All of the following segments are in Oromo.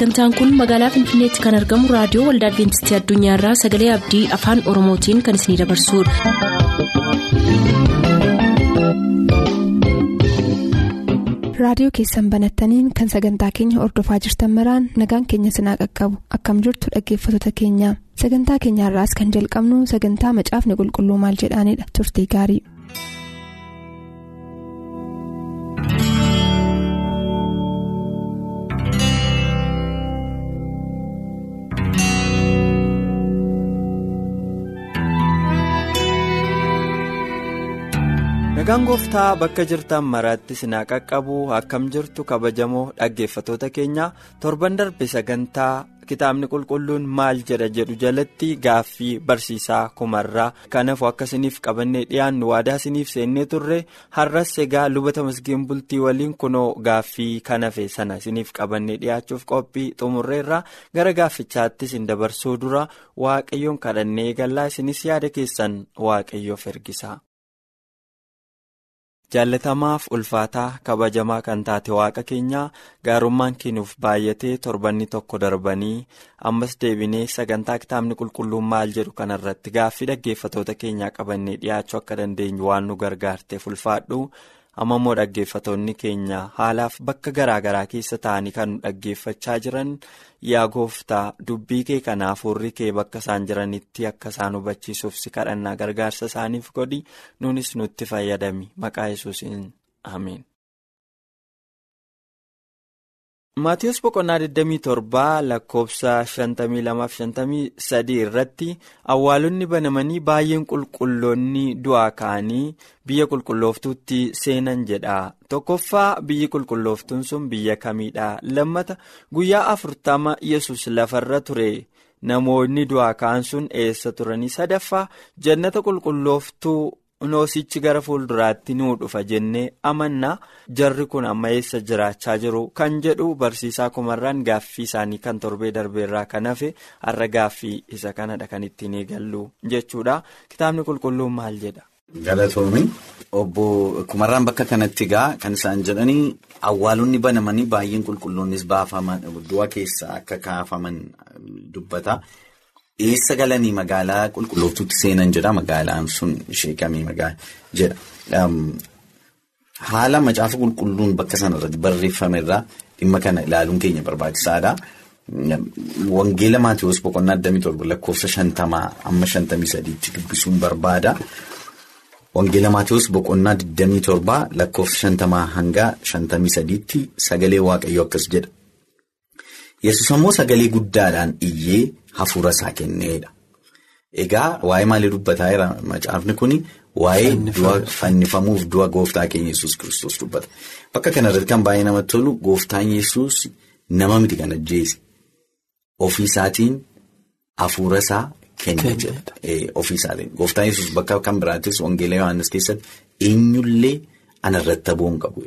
sagantaan kun magaalaa finfinneetti kan argamu raadiyoo waldaa adventistii addunyaarraa sagalee abdii afaan oromootiin kan isinidabarsudha. raadiyoo keessan banattaniin kan sagantaa keenya ordofaa jirtan maraan nagaan keenya sinaa qaqqabu akkam jirtu dhaggeeffattoota keenya sagantaa keenyaarraas kan jalqabnu sagantaa macaafni qulqulluu maal jedhaanidha turtii gaarii. Nagaan gooftaa bakka jirtan maraatti sinaa qaqqabu akkam jirtu kabajamoo dhaggeeffatoota keenya torban darbe sagantaa kitaabni qulqulluun maal jedha jedhu jalatti gaaffii barsiisaa kumarraa kanaafuu akka isiniif qabannee dhiyaannu waadaa isiniif seennee turre har'as egaa lubata masgiin bultii waliin kunoo gaaffii kanafe sana isiniif qabannee dhiyaachuuf qophii xumurreerra. Gara gaaffichaatti isin dabarsuu dura waaqayyoon kadhannee eegallaa isinis yaada keessan waaqayyoof ergisa. Jaallatamaaf ulfaataa kabajamaa kan taate waaqa keenyaa gaarummaan keenuuf baay'atee torbanni tokko darbanii ammas deebinee sagantaa kitaabni qulqulluun maal jedhu kanarratti gaaffii dhaggeeffatoota keenyaa qabannee dhiyaachuu akka dandeenyu waan nu gargaarteef ulfaadhu amma immoo dhaggeeffatoonni keenya haalaaf bakka garaagaraa keessa ta'anii kan dhaggeeffachaa jiran yaa gooftaa dubbii kee kana hafuurri kee bakka isaan jiranitti akka isaan hubachiisuuf si kadhannaa gargaarsa isaaniif godhi. Nunis nutti fayyadami. Maqaa yesuusiin ameen. Maatiyus boqonnaa 27 lakkoofsa 52-53 irratti awwaalonni banamanii baay'een qulqulloonni du'aa ka'anii biyya qulqullooftuutti seenan jedha. Tokkoffaa biyyi qulqullooftuun sun biyya kamiidha? Lammata guyyaa afurtama yesus lafarra ture. Namoonni du'aa ka'an sun eessa turanii sadaffaa jannata qulqullooftuu. Noosichi gara fuulduraatti nuu dhufa jennee amannaa jarri kun amma eessa jiraachaa jiru kan jedhu barsiisaa kumarraan gaaffii isaanii kan torbee darbeerraa kan hafe har'a gaaffii isa kanadha kan ittiin eegallu jechuudha kitaabni qulqulluun maal jedha. Galatoomi obbo Kumarraan bakka kanatti egaa kan isaan jedhanii awwaalonni banamanii baay'een qulqulloonnis baafaman du'a keessaa akka kaafaman dubbata. Eessa galanii magaalaa qulqullooftuutti seenan jedha magaalaan sun ishee kamii magaalaa jedha. Haala macaafa qulqulluun bakka sanarratti barreeffame irraa dhimma kana ilaaluun keenya barbaachisaadha. Wangeela Maatiyoos boqonnaa 27 lakkoofsa 50 amma 53tti dubbisuun barbaada. Wangeela Maatiyoos boqonnaa 27 lakkoofsa 50 hanga 53tti sagalee waaqayyoo akkas jedha. Yesus ammoo sagalee guddaadhaan iyyee hafuura isaa kenneedha. Egaa waa'ee maalii dubbataa jira macaafni kuni waa'ee fannifamuuf du'a gooftaa keenya Yesuus kiristoos dubbata. Bakka kanarratti kan baay'ee namatti tolu gooftaan Yesuus nama miti kan ajjeese. Ofii isaatiin hafuura isaa kenne jedha. Ofii isaatiin gooftaan Yesuus bakka kan biraattis Wangeela Yohaannis keessatti eenyullee anarratti aboo hin qabu.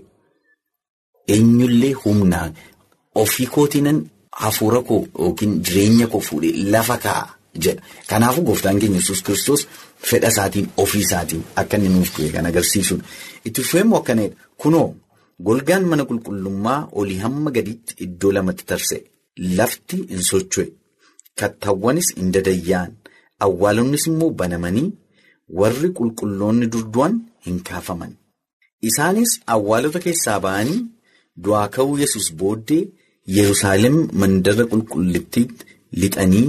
Eenyullee humnaan ofii kootiinan. Hafuura koo yookiin jireenya koo fuudhee lafa kaa'a jedha. Kanaafuu gooftaan keenya Yesuus kiristoos fedha isaatiin ofii isaatiin akka inni nuuf du'e kan agarsiisudha. Itti fufeemmoo akkanadha. Kunoo golgaan mana qulqullummaa olii hamma gadiitti iddoo lamatti tarsa'e. Lafti hin socho'e. Kattaawwanis hin dadayyaan. Awwaalonnis immoo banamanii warri qulqulloonni durdu'an hin kaafaman. Isaanis awwaalota keessaa ba'anii du'aa ka'uu Yesuus booddee. Yerusaalem mandara qulqullittiitti lixanii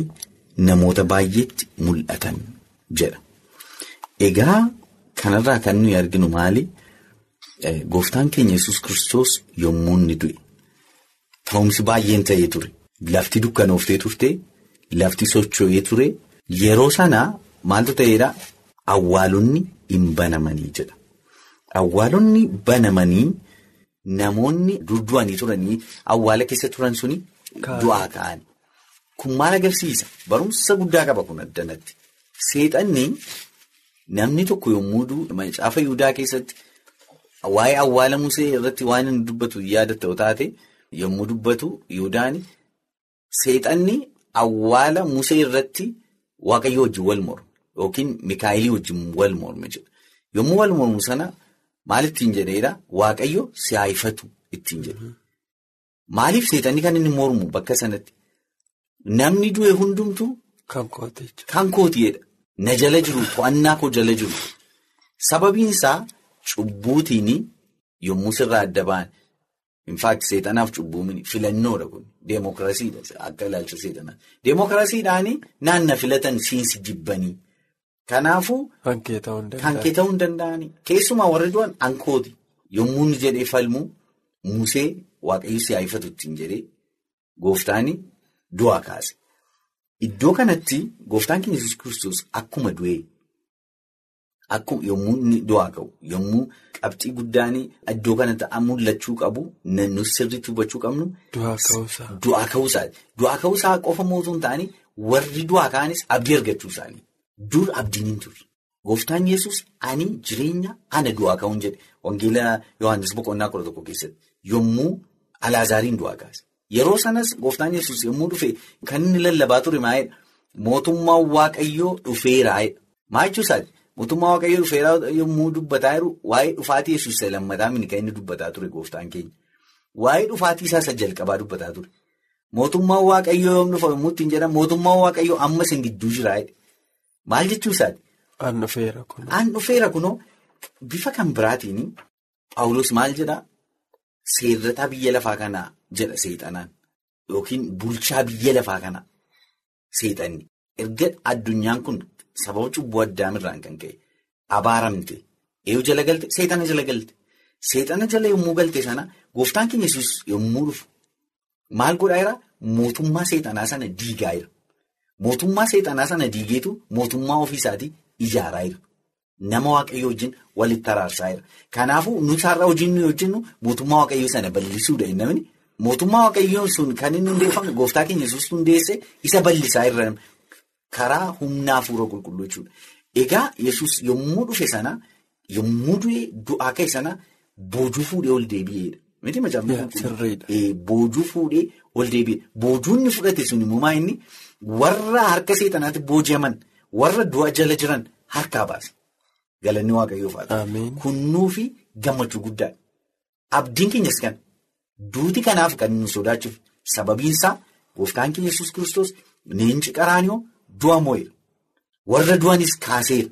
namoota baay'eetti mul'atan jedha. Egaa kanarraa kan nuyi arginu maali? Gooftaan keenya Yesuus kiristoos yommuu inni du'e ta'umsi baay'een ta'ee ture. Lafti dukkanooftee turte, lafti socho'ee ture. Yeroo sanaa maaltu ta'eedhaa? Awwaalonni hin banamanii jedha. Awwaalonni banamanii. Namoonni durdu'anii turanii awwaala keessa turan suni du'aa ka'an. Kun maal agarsiisa? Barumsa guddaa qaba kun addanatti. Seexanni namni tokko yommuu du'u macaafa Yihudaa keessatti waa'ee awwaala Musee irratti waan inni dubbatu yaadatta yoo taate yommuu dubbatu Yihudaan seexanni awwaala Musee irratti Waaqayyo wajjin wal mormu yookiin Mikaayilii wajjin wal morme jedha. Yommuu wal mormu sana. Maal ittiin jedheedha Waaqayyo si haifatu ittiin jedhu. Maaliif seexanni kan inni mormu bakka sanatti? Namni du'e hundumtuu. Kan kooti. Kan kootiidha. Na jala jiru to'annaa koo jala jiru. Sababiin isaa cubbuutiin yommuu sirraa adda ba'an. Infaakti seexanaaf cubbuun filannoodha kun. Deemokiraasiidha akka ilaalcha seexanaa. Deemokiraasiidhaan naanna filatan siinsi jibbanii. Kanaafuu. Kan kee ta'uu hin Kan kee ta'uu hin danda'ani. Keessumaa warri du'an ankooti. Yommuu inni jedhee falmu Musee waaqayyo si haifatu ittiin jedhee gooftaan du'aa kaase. Iddoo kanatti gooftaan keenya Yesuus Kiristoos akkuma du'ee akkuma yommuu inni du'aa ka'u yommuu qabxii guddaan iddoo kanatti mul'achuu qabu nus sirriitti hubachuu qabnu. Du'aa. Du'aa ka'uusaati. Du'aa ka'uusaa qofa mootuu hin taane warri du'aa ka'anis abdii argachuu isaanii. Dur abdiin hin turre. Gooftaan Yesuus ani jireenya ana du'aa ka'uun jedhe wangeela Yohaannis boqonnaa kudha tokko keessatti yommuu Alaazaariin du'aa kaase. Yeroo sanas gooftaan Yesuus yommuu dhufe kan inni lallabaa ture maayedha. Mootummaan Waaqayyoo dhufeeraayedha. Maa jechuusaati? Mootummaa Waaqayyoo dhufeeraa yommuu dubbataa jiru waa'ee dhufaatii Yesuus isa lammataa kan inni dubbataa ture gooftaan keenya. Waa'ee dhufaatii isaa isa jalqabaa dubbataa ture. Mootummaan Waaqayyoo yommuu dhufa yommuu ittiin jedhamu mootummaan Waaqayyoo ammas hin gidduu jiraayedha. Maal jechuusaati? Aan dhufeera kunoo. Aan dhufeera kunoo bifa kan biraatiin Paawulos maal jedhaa? Seerrataa biyya lafaa kanaa jedha seexanaan yookiin bulchaa biyya lafaa kanaa seexanni. Erga addunyaan kun sababa cubbuu addaamirraan kan ka'e abaaramte eeyyuu jala galte seexana jala galte. Seexana jala yommuu galte sana gooftaan keenya Yesuus yommuu dhufu maal godhaa jira? Mootummaa seexanaa sana diigaa jira. Mootummaa seexanaa sana diigeetu mootummaa ofiisaatii ijaaraa jira. Nama waaqayyo wajjin walitti araarsaa jira. Kanaafuu nuti har'a hojiin nuyi hojjennu mootummaa waaqayyoo sana bal'isuudha hin namni. Mootummaa waaqayyoo sun kan inni hundeeffame gooftaa keenya Yesuus hundeesse isa bal'isaa irra karaa humnaa hafuura qulqulluu jechuudha. Egaa Yesuus yommuu dhufe sana yommuu du'e du'aa ka'e sana boojuu fuudhee ol deebi'eedha. Miti macaafa Sirriidha. Boojuu fuudhee ol deebi'e. Boojuu inni fudhate sun immoo inni warra harka seexanaatti booji'aman warra du'a jala jiran harkaa baase. Galanni ta'u. Ameen. Kunnuu fi gammachuu guddaadha. Abdiin keenyas kan duuti kanaaf kan nu sodaachuuf sababiin isaa gooftaan keenya Yesuus Kiristoos leenci qaraanioo du'a moo'eera. Warra du'anis kaaseera.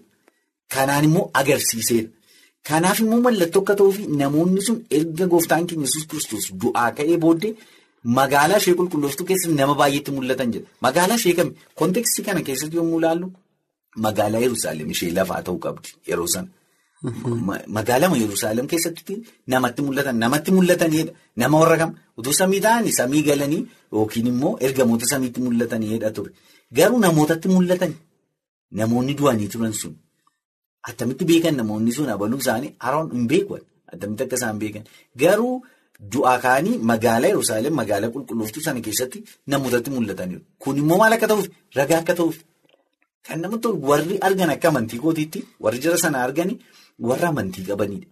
Kanaan immoo agarsiiseera. Kanaaf immoo mallattoo akka ta'uu fi namoonni sun erga gooftaan keenya Yesuus Kiristoos du'aa ka'ee booddee magaalaa ishee qulqullooftuu keessatti nama baay'eetti mul'atan jedha. Magaalaa ishee kami? Kontekstii kana keessatti yommuu ilaallu magaalaa Yerusaalem ishee lafaa ta'uu qabdi yeroo sana. Magaalaa Yerusaalem keessatti namatti mul'atan namatti mul'atanidha. Nama warra kam utuu samii ta'anii samii galanii yookiin immoo ergamoota samiitti mul'atanidha ture. Garuu namootatti mul'atan namoonni du'anii turan sun attamitti beekan namoonni sun abaluu isaanii haroon hin beekan attamitti akka isaan beekan garuu du'aa ka'anii magaalaa Yerusaalem magaalaa qulqullooftuu sana keessatti namootatti mul'ataniiru. Kun immoo maal akka ta'uuf ragaa akka ta'uuf kan namatti warri argan akka amantii kootiitti warri jara sana arganii. Warra amantii qabanidha.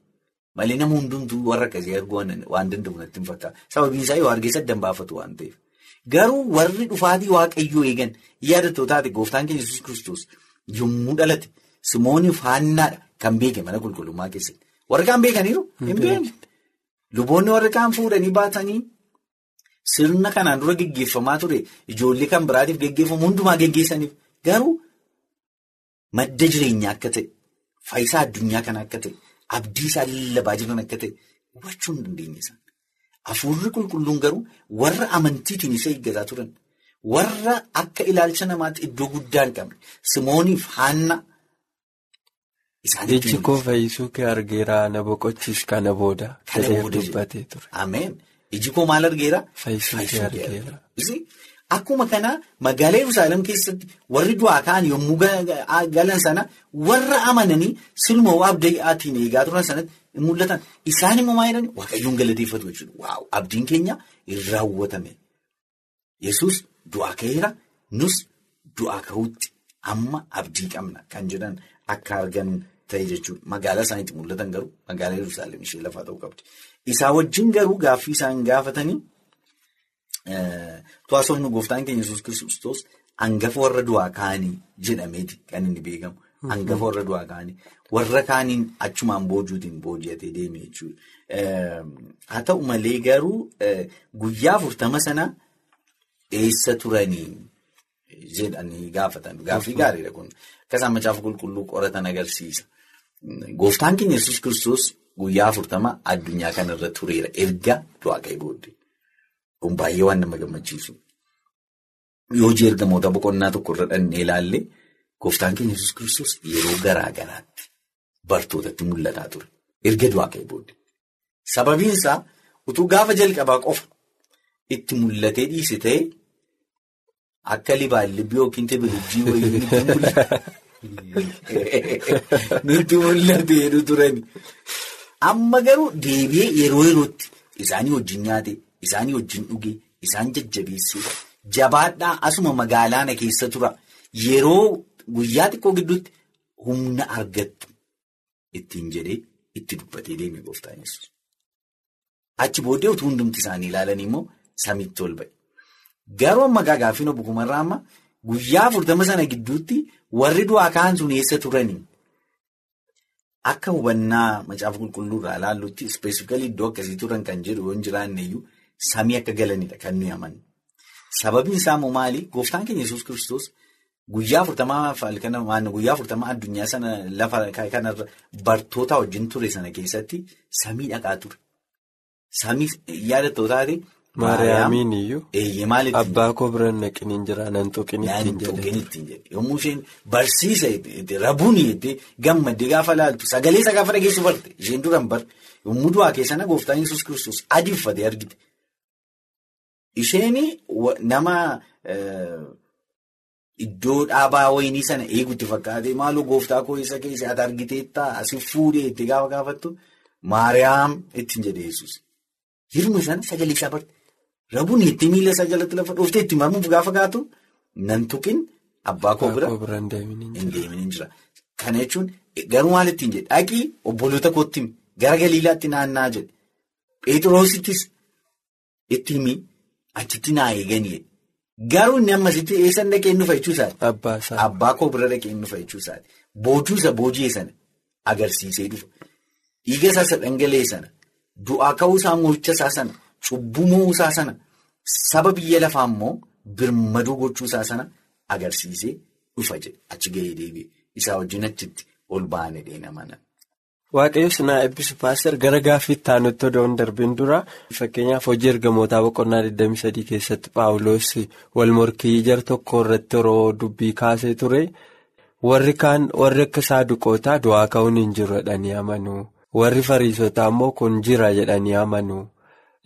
Malee nama hundumtuu warra akkasii arguu waan danda'u natti hin fakkaatu. Sababiin isaa yoo argeessa adda baafatu waan ta'eef. Garuu warri dhufaatii waaqayyoo eegan yaadattoo taate gooftaan keenya Yesuus Kiristoos yommuu dhalate Simooniif haannaadha kan beeke mana qulqullummaa keessatti. Warri kaan beekaniiru hin beekne. Luboonni warri kaan fuudhanii baatanii sirna kanaan dura geggeeffamaa ture ijoollee kan biraatiif geggeeffamu hundumaa geggeessaniif garuu madda jireenyaa akka ta'e. Faayisaa addunyaa kana akka ta'e abdii isaa lallabaa jiran akka ta'e hubachuu hin dandeenye isaan. Hafuurri qulqulluun garuu warra amantiitiin isa eeggataa turan. Warra akka ilaalcha namaatti iddoo guddaa hin qabne. Simooniif haanna Iji koo fayyisuu kee argeera na boqochiis kana booda. Kana booda dubbatee ture. Ameen. Iji koo maal argeera? Fayyisuu kee argeera. Akkuma kana magaalaa Yerusaalem keessatti warri du'aa ka'an yommuu galan sana warra amananii silma abdaatiin eegaa turan sanatti mul'atan. Isaan immoo maal jedhanii waaqayyoon galateeffatu jechuudha. Waaw abdiin keenya hin raawwatame. Yesuus du'aa ka'eera nus du'aa ka'uutti amma abdii qabna kan jedhan akka argan ta'e jechuudha. Magaalaa isaaniitti mul'atan garuu magaalaa Yerusaalem ishee lafaa ta'uu qabdi. Isaa wajjin garuu gaaffii isaan gaafatanii. Tuwaasofni gooftaan keenya Yesuus Kiristoos hangafa warra du'aa ka'anii jedhameeti kan inni beekamu. Hangafa warra du'aa kaanii warra kaaniin achumaan boojuutiin booji'atee deeme jechuudha. Haa ta'u malee garuu guyyaa afurtama sana eessa turanii jedhanii gaafatan. Gaaffii gaariidha kun. Akka isaan macaafa qulqulluu qoratan agarsiisa. Gooftaan keenya yesus kiristoos guyyaa afurtama addunyaa kanarra tureera erga du'aa ka'ee booddee. Kun baay'ee waan nama gammachiisu. Yoo ergamoota boqonnaa tokko irra dhannee ilaalle gooftaan keenya yesus kiristoos yeroo garaa garaatti bartootatti mul'ataa ture. Erga du'aa ka'ee booddee. Sababiin isaa utuu gaafa jalqabaa qofa itti mul'atee dhiise ta'e akka libaallibii yookiin tebilijii wayii nutti mul'atee turani. Amma garuu deebi'ee yeroo yerootti isaanii wajjin nyaate, isaanii wajjin dhuge, isaan jajjabeessee jabaadhaa asuma magaalaana keessa tura. Yeroo guyyaa xiqqoo gidduutti humna argattu ittiin jedhee itti dubbatee deeme gooftaan yesus. Achi booddee utuu hundumti isaanii ilaalan immoo samiitti ol ba'e. Garuu amma gaaffiin obbo Kumarraa amma guyyaa afurtama sana gidduutti warri du'aa ka'an sun eessa turanii? Akka hubannaa macaafa qulqulluurraa ilaallutti ispeesifikalii iddoo akkasii turan kan jedhu yoo hin jiraanne iyyuu samii akka galanidha kan nuyi amannu. Sababiin isaa immoo maali? Gooftaan keenya yesus kiristoos guyyaa afurtamaa addunyaa sana lafa kanarra bartoota wajjin ture sana keessatti samii dhaqaa ture. Samii yaadattoo taate. Maariyaamiin iyyuu. Abbaa koo biraan naqiniin jira nan tuqin ittiin jedhe. Yommuu isheen barsiisa rabuun gammaddee gaafa laaltu sagalee isaa gaafa dhageessu barte isheen duraan bar yommuu du'aa keessana gooftaan yesus kiristoos adii uffatee argite. Isheen nama iddoo dhaabaa wayinii sana eegutti fakkaate maaloo gooftaa koo isa keessa ati argiteettaa asii fuudhee itti gaafa gaafattu Maariyaam ittiin jedhe yesus. Hirma sana sagalee isaa barte. Rabuun itti miila isaa jalatti lafa dhooftee itti marmuuf gaafa kaatu nan tuqin abbaa koo bira hin deemin jira. Kana jechuun garuu maal ittiin jedhe dhaqii obboloota kootti gara galiilaatti naanna'aa jedhe. Pheexroosittis itti himi achitti naa eeganii garuu inni ammasitti eessan dhaqee inni dhufaa jechuusaati. Abbaa koo bira dhaqee inni dhufaa jechuusaati. Boojuusa boojii sana agarsiisee dhufa. Dhiiga isaa dhangala'ee sana du'aa ka'uu isaa mo'icha isaa sana. Isaa sana saba biyya lafaa immoo birmaduu gochuu isaa sana agarsiisee dhufa jedhe achi gahee deebi'e isaa wajjin achitti ol ba'anii dheena mana. Waaqayyo sinaa eebbisu paaster gara gaaffii itti aanutti odoo hin darbin dura fakkeenyaaf hojii ergamootaa boqonnaa 23 keessatti paawuloos wal morkii jar tokko irratti yeroo dubbii kaasee ture warri kaan warri akka saaduqootaa du'aa ka'uun hin jiru jedhanii amanu warri fariisotaa immoo kun jira jedhanii amanu.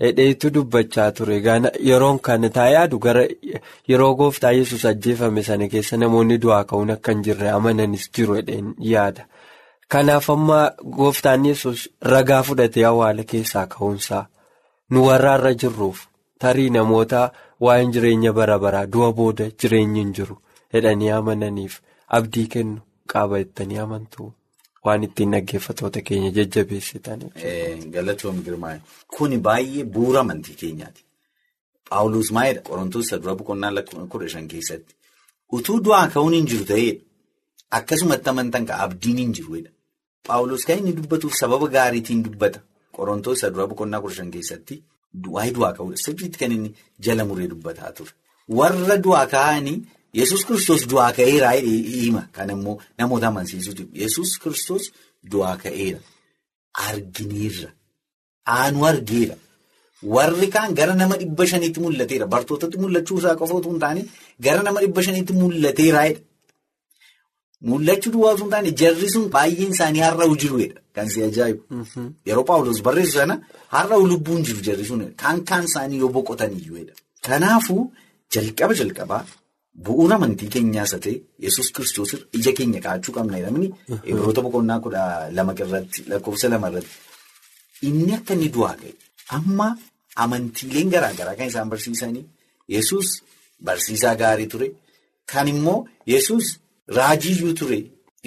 Hidheetu dubbachaa ture yeroon kan taa yaadu gara yeroo gooftaa yesus ajjeefame sana keessa namoonni du'aa ka'uun akka hin jirre amananis jiru jedheen yaada. Kanaaf amma gooftaan yesus ragaa fudhatee awwaala keessaa ka'uunsaa nu warra irra jirruuf tarii namoota waa'een jireenya bara baraa du'a booda jireenyi hin jiru jedhanii amananiif abdii kennu qaba jettanii amantu. Waan ittiin dhaggeeffatoota keenya jajjabeessitan. Galatoom girmaa'e. Kuni baay'ee bu'uura amantii keenyaati. Paawuloos maayidha Qorontoos dura boqonnaa kudha shan keessatti. Utuu du'aa ka'uun hin jiru ta'ee akkasumatti amantan ka abdiin hin jiruudha. Paawuloos kan inni dubbatuuf sababa gaariitiin dubbata. Qorontoos dura boqonnaa kudha shan keessatti waa'ee du'aa ka'uudha. Sirriitti kan inni jala muree dubbataa ture. Warra du'aa ka'anii. Yesus kiristoos du'aa ka'eera hima kan immoo namoota amansiisuuti. Yesus kiristoos du'aa ka'eera. Argineerra. Aanu argeera. Warri kaan gara nama dhibba shaniitti mul'ateera. Bartootatti mul'achuu isaa qofa otoo hin taane gara nama dhibba shaniitti mul'ateeraadha. Mul'achuu duwwaa otoo hin taane jarri sun baay'een isaanii har'a'u jiruudha. Kan si ajaa'ibu. Yeroo Paawuloos barreessu sana har'a'u lubbuun jiru jarri sun kaan kaan isaanii yoo boqotan iyyuudha. Kanaafuu jalqaba jalqabaa. Bu'uura amantii keenyaas ta'e yesus kiristoos ija keenya kaa'achuu qabna jedhamni Ibroota boqonnaa kudha lama irratti lakkoofsa lama irratti inni akka inni du'aa ka'e amma amantiileen garaagaraa kan isaan barsiisanii yesus barsiisaa gaarii ture kan immoo yesus raajiyyuu ture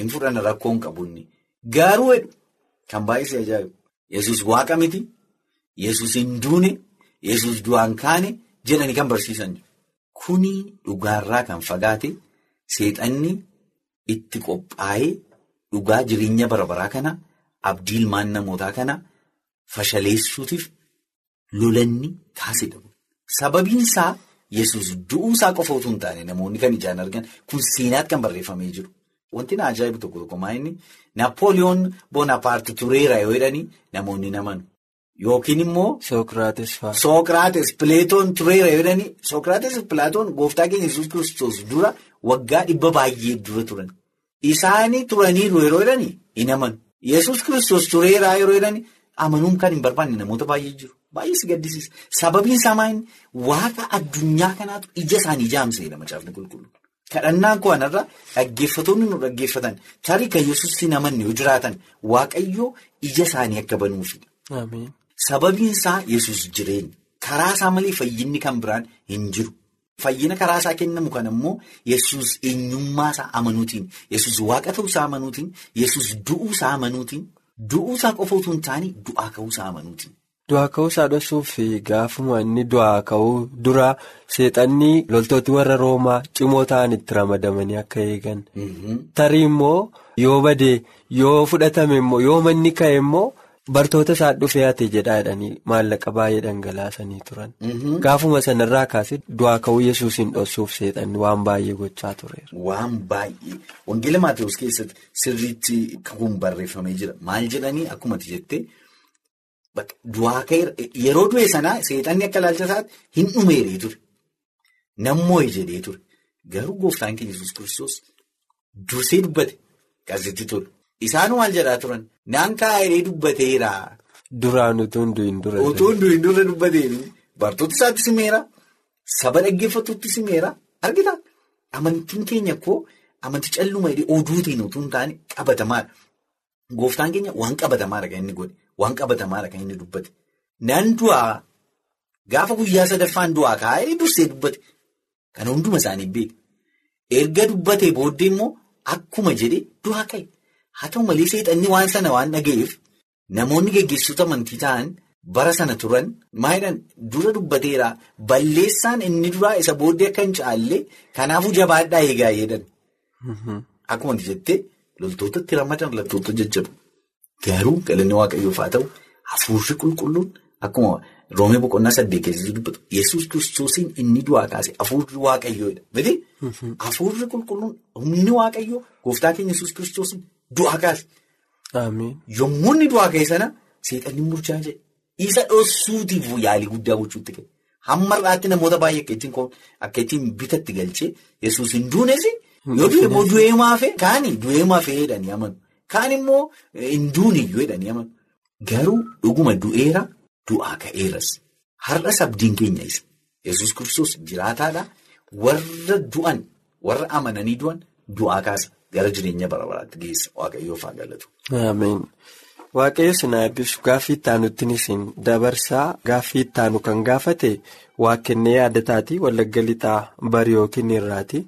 hin fudhanna rakkoo hin qabunni garuu jedhu kan baay'isee ajaa'ibu yesus waaqa miti yesus hin duune yesus du'aan kaane jedhanii kan barsiisan. Kuni dhugaarraa kan fagaate seexanni itti qophaa'ee dhugaa jireenya bara baraa kana abdii ilmaan namootaa kana fashaleessuutiif lolanni taasisa. Sababiin isaa yesus du'uu isaa qofa utuu hin taane namoonni kan ijaan argan kun seenaatti kan barreeffamee jiru. Wanti na ajaa'ibu tokko tokko maa inni Naappooliyoon Boonapaarti tureera yoo jedhanii namoonni namanu. Yookiin immoo. Sookiraates fa'a. Sookiraates Pileetoon tureera jedhanii Sookiraates Pileetoon gooftaa keenya yesus kiristoos dura waggaa dhibba baay'ee dura turan. Isaanii turaniiru yeroo jedhanii hin amanu. Yesus kiristoos tureeraa yeroo jedhanii amanuun kan hin barbaanne namoota baay'ee jiru. Baay'ee si gaddisiisa. Sababiin isaa waaqa addunyaa kanaatu ija isaanii jaamseedha macaafni qulqulluu. Kadhannaan koo kanarra dhaggeeffatoonni nu dhaggeeffatan tarii kan yesus hin amanne yoo jiraatan waaqayyoo ija isaanii akka banuufi. Sababiin isaa yesus jireenya. Karaa isaa malee fayyinni kan biraan hin jiru. Fayyina karaa isaa kennamu kan immoo yesus eenyummaa isaa amanuutiin yesus waaqa ta'uu isaa amanuutiin yesus du'uu isaa amanuutiin du'uu isaa qofa utuu hin taane du'aa ka'uu isaa amanuutiin. Du'aa ka'uu isaa dhoksuuf gaafuma inni du'aa ka'uu dura seexanni loltooti warra roomaa cimoo ta'an itti ramadamanii akka eegan. Tarii immoo yoo badee yoo fudhatame immoo yoo manni ka'e immoo bartoota isaa dhufee ate jedhaa jedhanii maallaqa baay'ee dhangalaasanii turan. Gaafuma sanarraa kaasee du'aa ka'uu yesuusin dhoksuuf seexanni waan baay'ee gochaa tureera. Waan baay'ee wangeela Maatewos keessatti sirriitti kun barreeffamee jira maal jedhanii akkumatti jettee. Du'aa ka'eera yeroo du'e sanaa seexanni akka ilaalcha isaatti hin dhumeeree ture. Namoo'e jedhee ture. Garuu gooftaan keenya yesus kiristoos dursee dubbate qasitti ture. Isaan maal jedhaa turan naan kaa'ee dubbateera. Duraan utuu hin du'in dura. Utuu hin du'in dura dubbateera. Bartoota isaatti simeera. Saba dhaggeeffatutti simeera. Argita amantiin keenya koo amantii calluma oduutiin utuu hin taane qabatamaadha. Gooftaan keenya waan qabatamaadha kan inni godhe. Waan qabatamaadha kan inni dubbate. Nan du'aa gaafa guyyaa sadaffaan du'aa kaa'ee dursee dubbate. Kan hunduma isaanii beeku. Erga dubbatee booddee immoo akkuma jedhee du'aa ka'e. Haa ta'u malee seexanni waan sana waan dhaga'eef namoonni geggeessitoota amantii ta'an bara sana turan maayidhaan dura dubbateera balleessaan inni duraa isa booddee akka hin caalle kanaafuu jabaadhaa eegaa jedhan. Akkuma jettee loltootatti ramadan loltoota jajjabu. Garuu galanni waaqayyoof haa ta'u hafuurri qulqulluun akkuma roomee boqonnaa saddeet keessatti dubbatu yesus kiristoosiin inni du'aa kaase hafuurri waaqayyoodha. Miti hafuurri qulqulluun humni waaqayyoo gooftaa keenya yesus kiristoosiin du'aa kaase. Yommuu inni du'aa ka'e sana seexanni murchaa jedhe isa dhoksuutiif yaalii guddaa gochuutti ka'e. Hamma irraatti namoota baay'ee akka ittiin bitatti galchee yesus hin duunes yoo immoo du'ee maafee kaani du'ee maafee jedhanii amanu. Kaan immoo hin duuniyyuu jedhanii amanu. Garuu dhuguma du'eera du'aa ka'eeras. Har'as abdiin keenya isa. Yesus kiristoos jiraataadha. Warra du'an warra amananii du'an du'aa kaasa. Gara jireenya bara baraatti geessa. Waaqayyoof haa galatu. Waaqayyo sinaa eebbisu gaaffii ittaanutti isin dabarsaa gaaffii ittaanu kan gaafate waa kennee yaadataati wallagga lixaa bari yookiin irraati.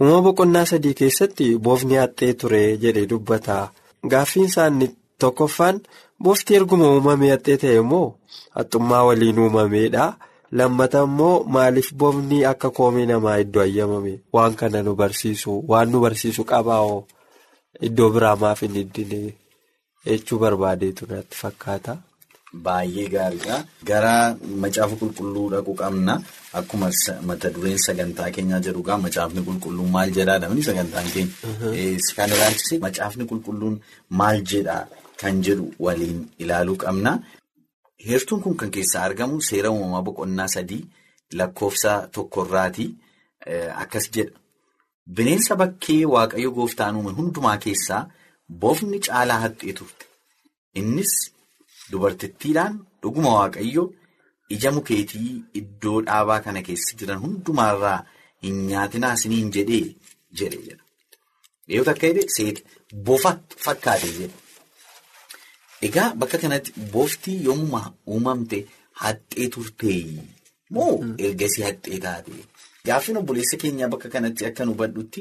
Uumama boqonnaa sadii keessatti boofni haxxee ture jedhee dubbata. Gaaffiin isaanii tokkoffaan boofti erguma uumamee haxxee ta'e immoo haxxummaa waliin uumameedha. Lammata immoo maaliif boofni akka koomee namaa iddoo ayyamame waan kana nu barsiisu waan nu barsiisu qabaa'oo iddoo biraa maaf hin iddile jechuu barbaadeetu natti fakkaata. Baay'ee gaariidha. Gara macaafa qulqulluu dhaquu qabna. Akkuma mata dureen sagantaa keenyaa jedhugaa macaafni qulqulluun maal jedhaadha sagantaan keenya. Kan ilaalchise macaafni qulqulluun maal jedhaa kan jedhu waliin ilaaluu qabna. Heertuun kun kan keessaa argamu seera uumamaa boqonnaa sadii lakkoofsa tokkorraati. Akkas jedha. Bineensa bakkee waaqayyo gooftaan uume hundumaa keessaa boofni caalaa haxxee turte. Innis. Dubartittiidhaan dhuguma waaqayyo ija mukeetii iddoo dhaabaa kana keessa jiran hundumaarraa hin nyaatinaa isiniin jedhee jedhe jedha. Dhiyoota akka jedhe seeta bofa fakkaate jedha. Egaa bakka kanatti booftii yommuu uumamte haxxee turtee moo ergasii haxxee taate? Gaaffiin obboleessa keenyaa bakka kanatti akka nu hubadhutti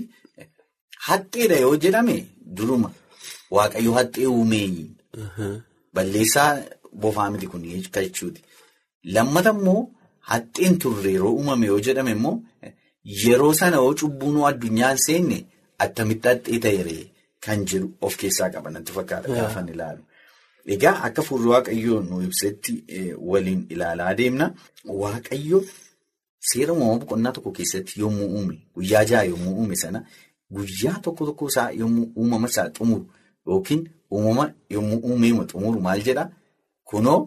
haxxeedha yoo jedhame duruma waaqayyo haxxee uumee. Balleessaa bofaa miti kun jechuuti. Lammata immoo haxxeen turre yeroo uumame yoo jedhame immoo yeroo sana yoo cubbuun addunyaa hin seenne attamitti haxxee ta'e kan jedhu of keessaa qaba natti fakkaata gaafan ilaalu. Egaa akka fuulli waaqayyoo nu ibsetti waliin ilaalaa deemna. Waaqayyo seera uumamaa boqonnaa tokko keessatti yommuu uume guyyaa ja'a yommuu uume sana guyyaa tokko tokko isaa yommuu uumama isaa xumuru yookiin uumama yommuu uumeema xumuru maal jedhaa kunoo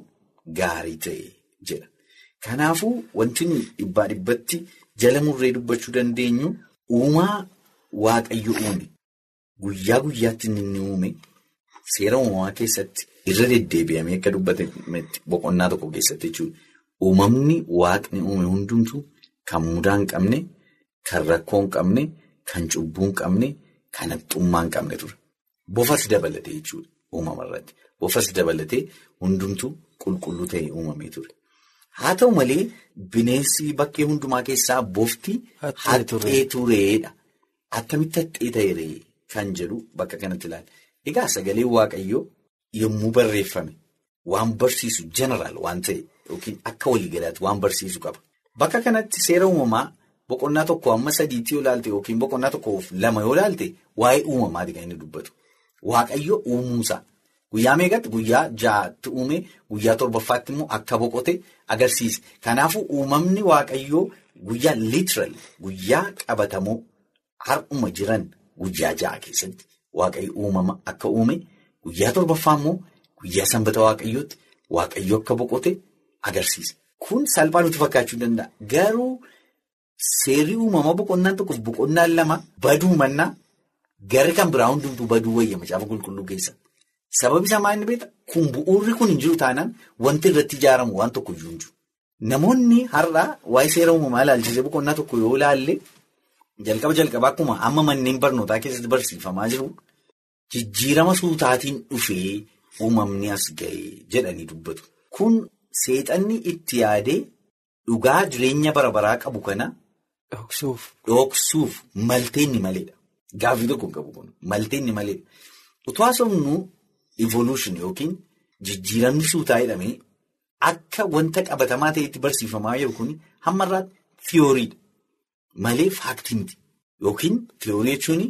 gaarii ta'e jedha. Kanaafuu wanti nuyi dhibbaa dhibbatti jala murree dubbachuu dandeenyu uumaa waaqayyo uume guyyaa guyyaatti inni uume seera uumamaa keessatti irra deddeebi'amee akka dubbatametti boqonnaa tokko keessatti jechuudha. Uumamni waaqni uume hundumtuu kan mudaa hin qabne, kan rakkoo hin qabne, kan cubbuu hin qabne, kan haxxummaa hin qabne ture. Bofas dabalatee jechuudha uumama irratti. Bofas dabalatee hundumtuu qulqulluu ta'e uumamee ture. Haa ta'u malee bineensi bakkee hundumaa keessaa bofti haxxee tureedha. Attamitti haxxee ta'e kan jedhu bakka kanatti ilaala. Egaa sagaleen waaqayyoo yommuu barreeffame waan barsiisu jeneraal waan ta'e yookiin akka waliigalaatti waan barsiisu qaba. Bakka kanatti seera uumamaa boqonnaa tokko amma sadiitti yoo ilaalte yookiin boqonnaa tokkoof lama yoo ilaalte waa'ee uumamaati kan inni dubbatu. Waaqayyo uumuusaa. Guyyaa meeqatti guyyaa ja'aatti uume guyyaa torbaffaatti immoo akka boqote agarsiise. Kanaafuu uumamni waaqayyoo guyyaa literal guyyaa qabatamoo har'uma jiran guyyaa ja'a keessatti waaqayyo uumama akka uume guyyaa torbaffaa immoo guyyaa sanbata waaqayyootti waaqayyo akka boqote agarsiisa. Kun salphaa nutti fakkaachuu danda'a. Garuu seerri uumamaa boqonnaan tokkoof boqonnaan lama baduu mannaa gara kan biraa hundumtuu baduu wayya macaafa qulqulluu keessa. Sababi isaa maal inni beektaa? Kun bu'uurri kun hin jiru taanaan wanti irratti ijaaramu waan tokko iyyuu hin jiru. Namoonni har'aa waa'ee seera uumamaa ilaalchisee boqonnaa tokko yoo ilaalle jalqaba jalqabaa akkuma amma manneen barnootaa keessatti barsiifamaa jiru jijjiirama suutaatiin dhufee uumamni as ga'ee jedhanii dubbatu. Kun seexanni itti yaadee dhugaa jireenya bara baraa qabu kana dhoksuuf malteenni maleedha. Gaaffii tokko hin qabu kun malteenni maleedha. Utuu haasofnu evolution yookiin jijjiiramni suutaa jedhamee akka wanta qabatamaa ta'etti barsiifamaa jiru kun hammarraatti tiyooriidha. Malee faaktii miti. Yookiin tiyoorii jechuun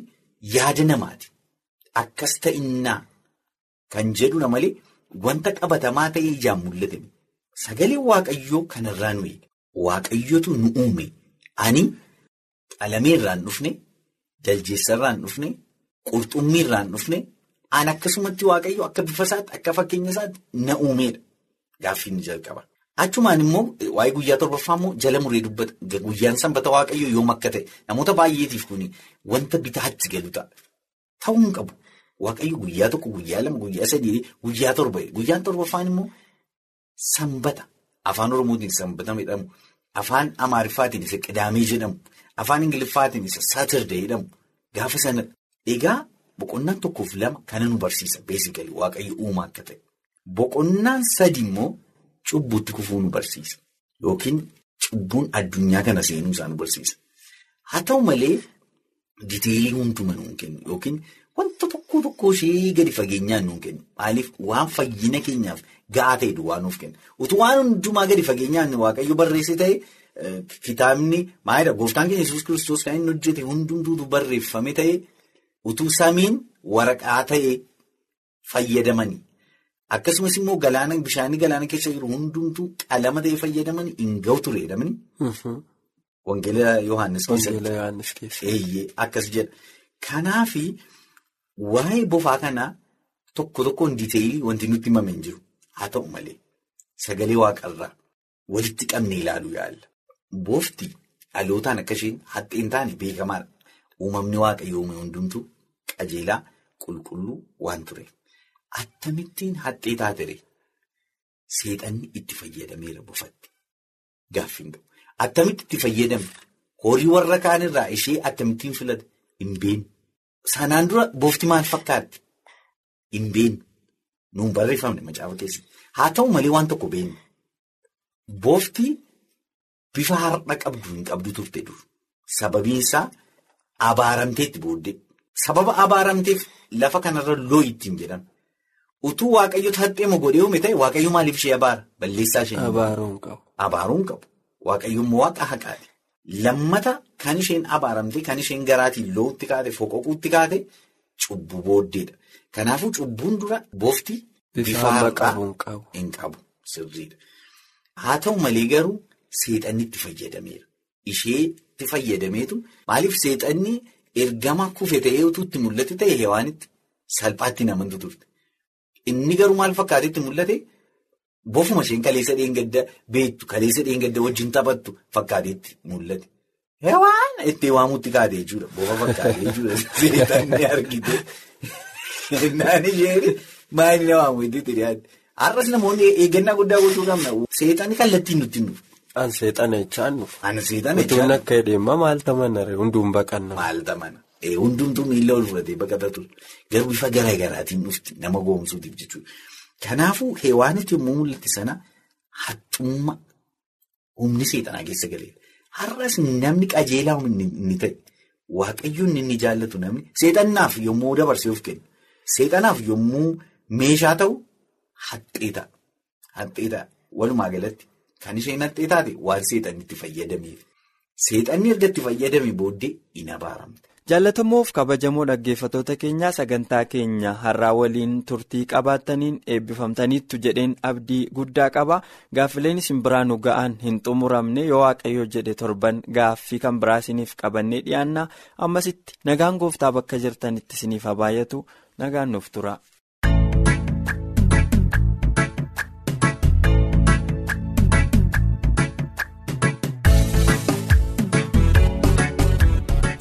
yaada namaati. Akkas ta'innaa kan jedhudha malee wanta qabatamaa ta'ee ijaan mul'ate. Sagaleen Waaqayyoo kanarraa nu eega. Waaqayyootu nu uume. Ani qalameerraa hin dhufne, jaljeessarraa hin dhufne, qurxummiirraa hin dhufne. An akkasumatti waaqayyo akka bifa isaatti akka fakkeenya isaatti na uumeedha. Gaaffii inni jalqaba. Achumaan immoo waa'ee guyyaa torbaffaa immoo jala muree dubbata. Guyyaan sanbata waaqayyo yoom akka ta'e namoota baay'eetiif kuni wanta bitaatti galu ta'a. Ta'uu hin qabu. Waaqayyo guyyaa tokko, guyyaa lama, guyyaa sadii, guyyaa torba. Guyyaan torbaffaan immoo sanbata. Afaan Oromootiin sanbata jedhamu. Afaan Amaariffaatiin isa Qidaamee jedhamu. Afaan Ingiliffaatiin isa Saatirday jedhamu. Gaafa sana egaa. Boqonnaan tokkoof lama kana nu barsiisa beesikalii waaqayyo uumaa akka ta'e. Boqonnaan sadi immoo cubbuutti kufuu nu barsiisa. Yookiin cubbuun addunyaa kana seenuu isaa nu barsiisa. Haa ta'u malee diteelii hunduma nuun kennu yookiin wanta tokko tokko ishee gadi fageenyaan nuun kennu. Maaliif waan fayyina keenyaaf ga'aa ta'e duwwaa nuuf kenna. Utuu waan hundumaa gadi fageenyaan waaqayyo barreesse ta'e kitaabni maalidha gooftaan keenya Yesuus kiristoos kan inni hojjete hundumtuutu barreeffame ta'e. Utuu samiin waraqaa ta'e fayyadamanii akkasumas immoo galaana bishaanii galaana keessa jiru hundumtuu qalama ta'e fayyadamanii hin ga'u ture jedhamani. Wangeela Yohaannis keessatti. Eeyyee akkas jedha. Kanaafi waa'ee bofaa kanaa tokko tokkoon diiteeyilii wanti nutti himame hin jiru. Haa ta'u malee sagalee waaqarraa walitti qabnee ilaaluu yaalla. Boofti dhalootaan akka isheen haxxeen taane beekamaadha. Uumamni waaqayyoo uume hundumtuu qajeelaa qulqulluu waan ture. Attamittiin haxxee taatere seexanni itti fayyadameera bofatti. Gaaffiin qabu. Attamitti itti fayyadame horii warra kaanirraa ishee attamittiin filate hin. Sanaan dura boofti maal fakkaatti? Hin beenu. Nuun barreeffamne macaafa keessatti. Haa ta'u malee waan tokko beenu. Boofti bifa har'a qabdu hin qabdu turte dur. Sababiin isaa. Abaaramteetti booddee sababa abaaramteef lafa kanarra loo ittiin jedhama. Utuu waaqayyo haxxeema godhee uume ta'e waaqayyo maaliif ishee abaara balleessaa ishee. Abaaruu hin qabu. Waaqayyo immoo waaqa haqaati. lammata kan isheen abaaramte kan isheen garaatiin lootti kaate foqoquutti kaate cubbuu booddeedha. Kanaafuu cubbuun dura boofti bifa har'aa hin qabu sirriidha. Haa ta'u malee garuu seexanni itti fayyadameera. Isheetti fayyadameetu maaliif seexanni ergama kufe ta'ee utuu itti mul'ate ta'e hewaanitti salphaatti namantu turte. Inni garuu maal fakkaatetti mul'ate bofuma isheen kaleessa dheengadda beektu kaleessa dheengadda wajjin taphattu fakkaatetti mul'ate. Hewaan itti waamutti kaate jechuudha. Bofa fakkaate jechuudha. Seexanni argite. Naan isheen maali na waamu itti dhiyaate. Har'as namoonni eeggannaa guddaa gochuu qabna. Seexanni kallattiin nutti nuuf. An seexana jechaan nuuf. An seexana jechaan nuuf. akka hidheemma maal tamana hunduun baqanna. Maal tamana. Hundumtuu miila ol fudhatee baqata ture. Garuu bifa garaa garaatiin dhufti nama goomsuutiif jechuudha. Kanaafuu heewaanitti yommuu mul'atti sana haxxummaa humni seexanaa keessa galeera. Har'as namni qajeelaa inni ta'e waaqayyoon inni jaallatu namni seexanaaf yommuu dabarsee of kennu seexanaaf yommuu meeshaa ta'u haxxee ta'a. Haxxee ta'a. Walumaa galatti kan isheen haxxee taate waan seexanni itti fayyadameef. Seexanni erga itti fayyadame booddee hin abaaramte. Jaallatamoof kabajamoo dhaggeeffatoota keenyaa sagantaa keenya har'aa waliin turtii qabaattaniin eebbifamtaniittu jedheen abdii guddaa qaba. Gaaffileen isin biraan ga'an hin xumuramne yoo waaqayyo jedhe torban gaaffii kan biraa isiniif qabannee dhiyaanna ammasitti nagaan gooftaa bakka jirtanitti isiniif haa baay'atu nagaan nuuf tura.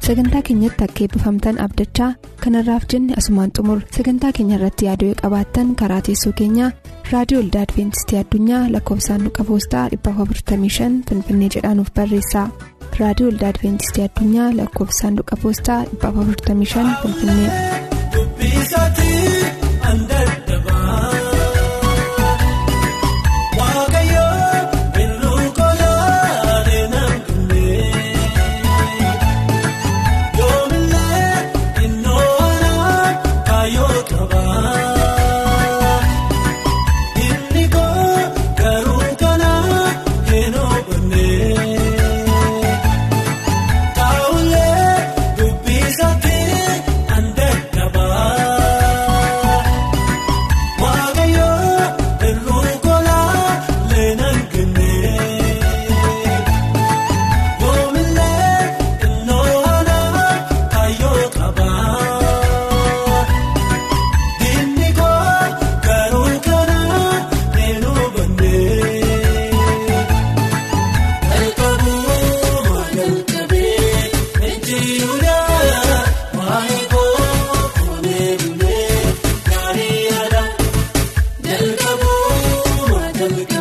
Sagantaa keenyatti akka eebbifamtan abdachaa kanarraaf jenne asumaan xumur sagantaa keenya irratti yaaduu qabaattan karaa teessoo keenyaa raadiyoo olda adventistii addunyaa lakkoofsaanduqa poostaa 455 finfinnee jedhaanuf barreessa raadiyoo olda adventistii addunyaa lakkoofsaanduqa poostaa 455 finfinnee. Thank you.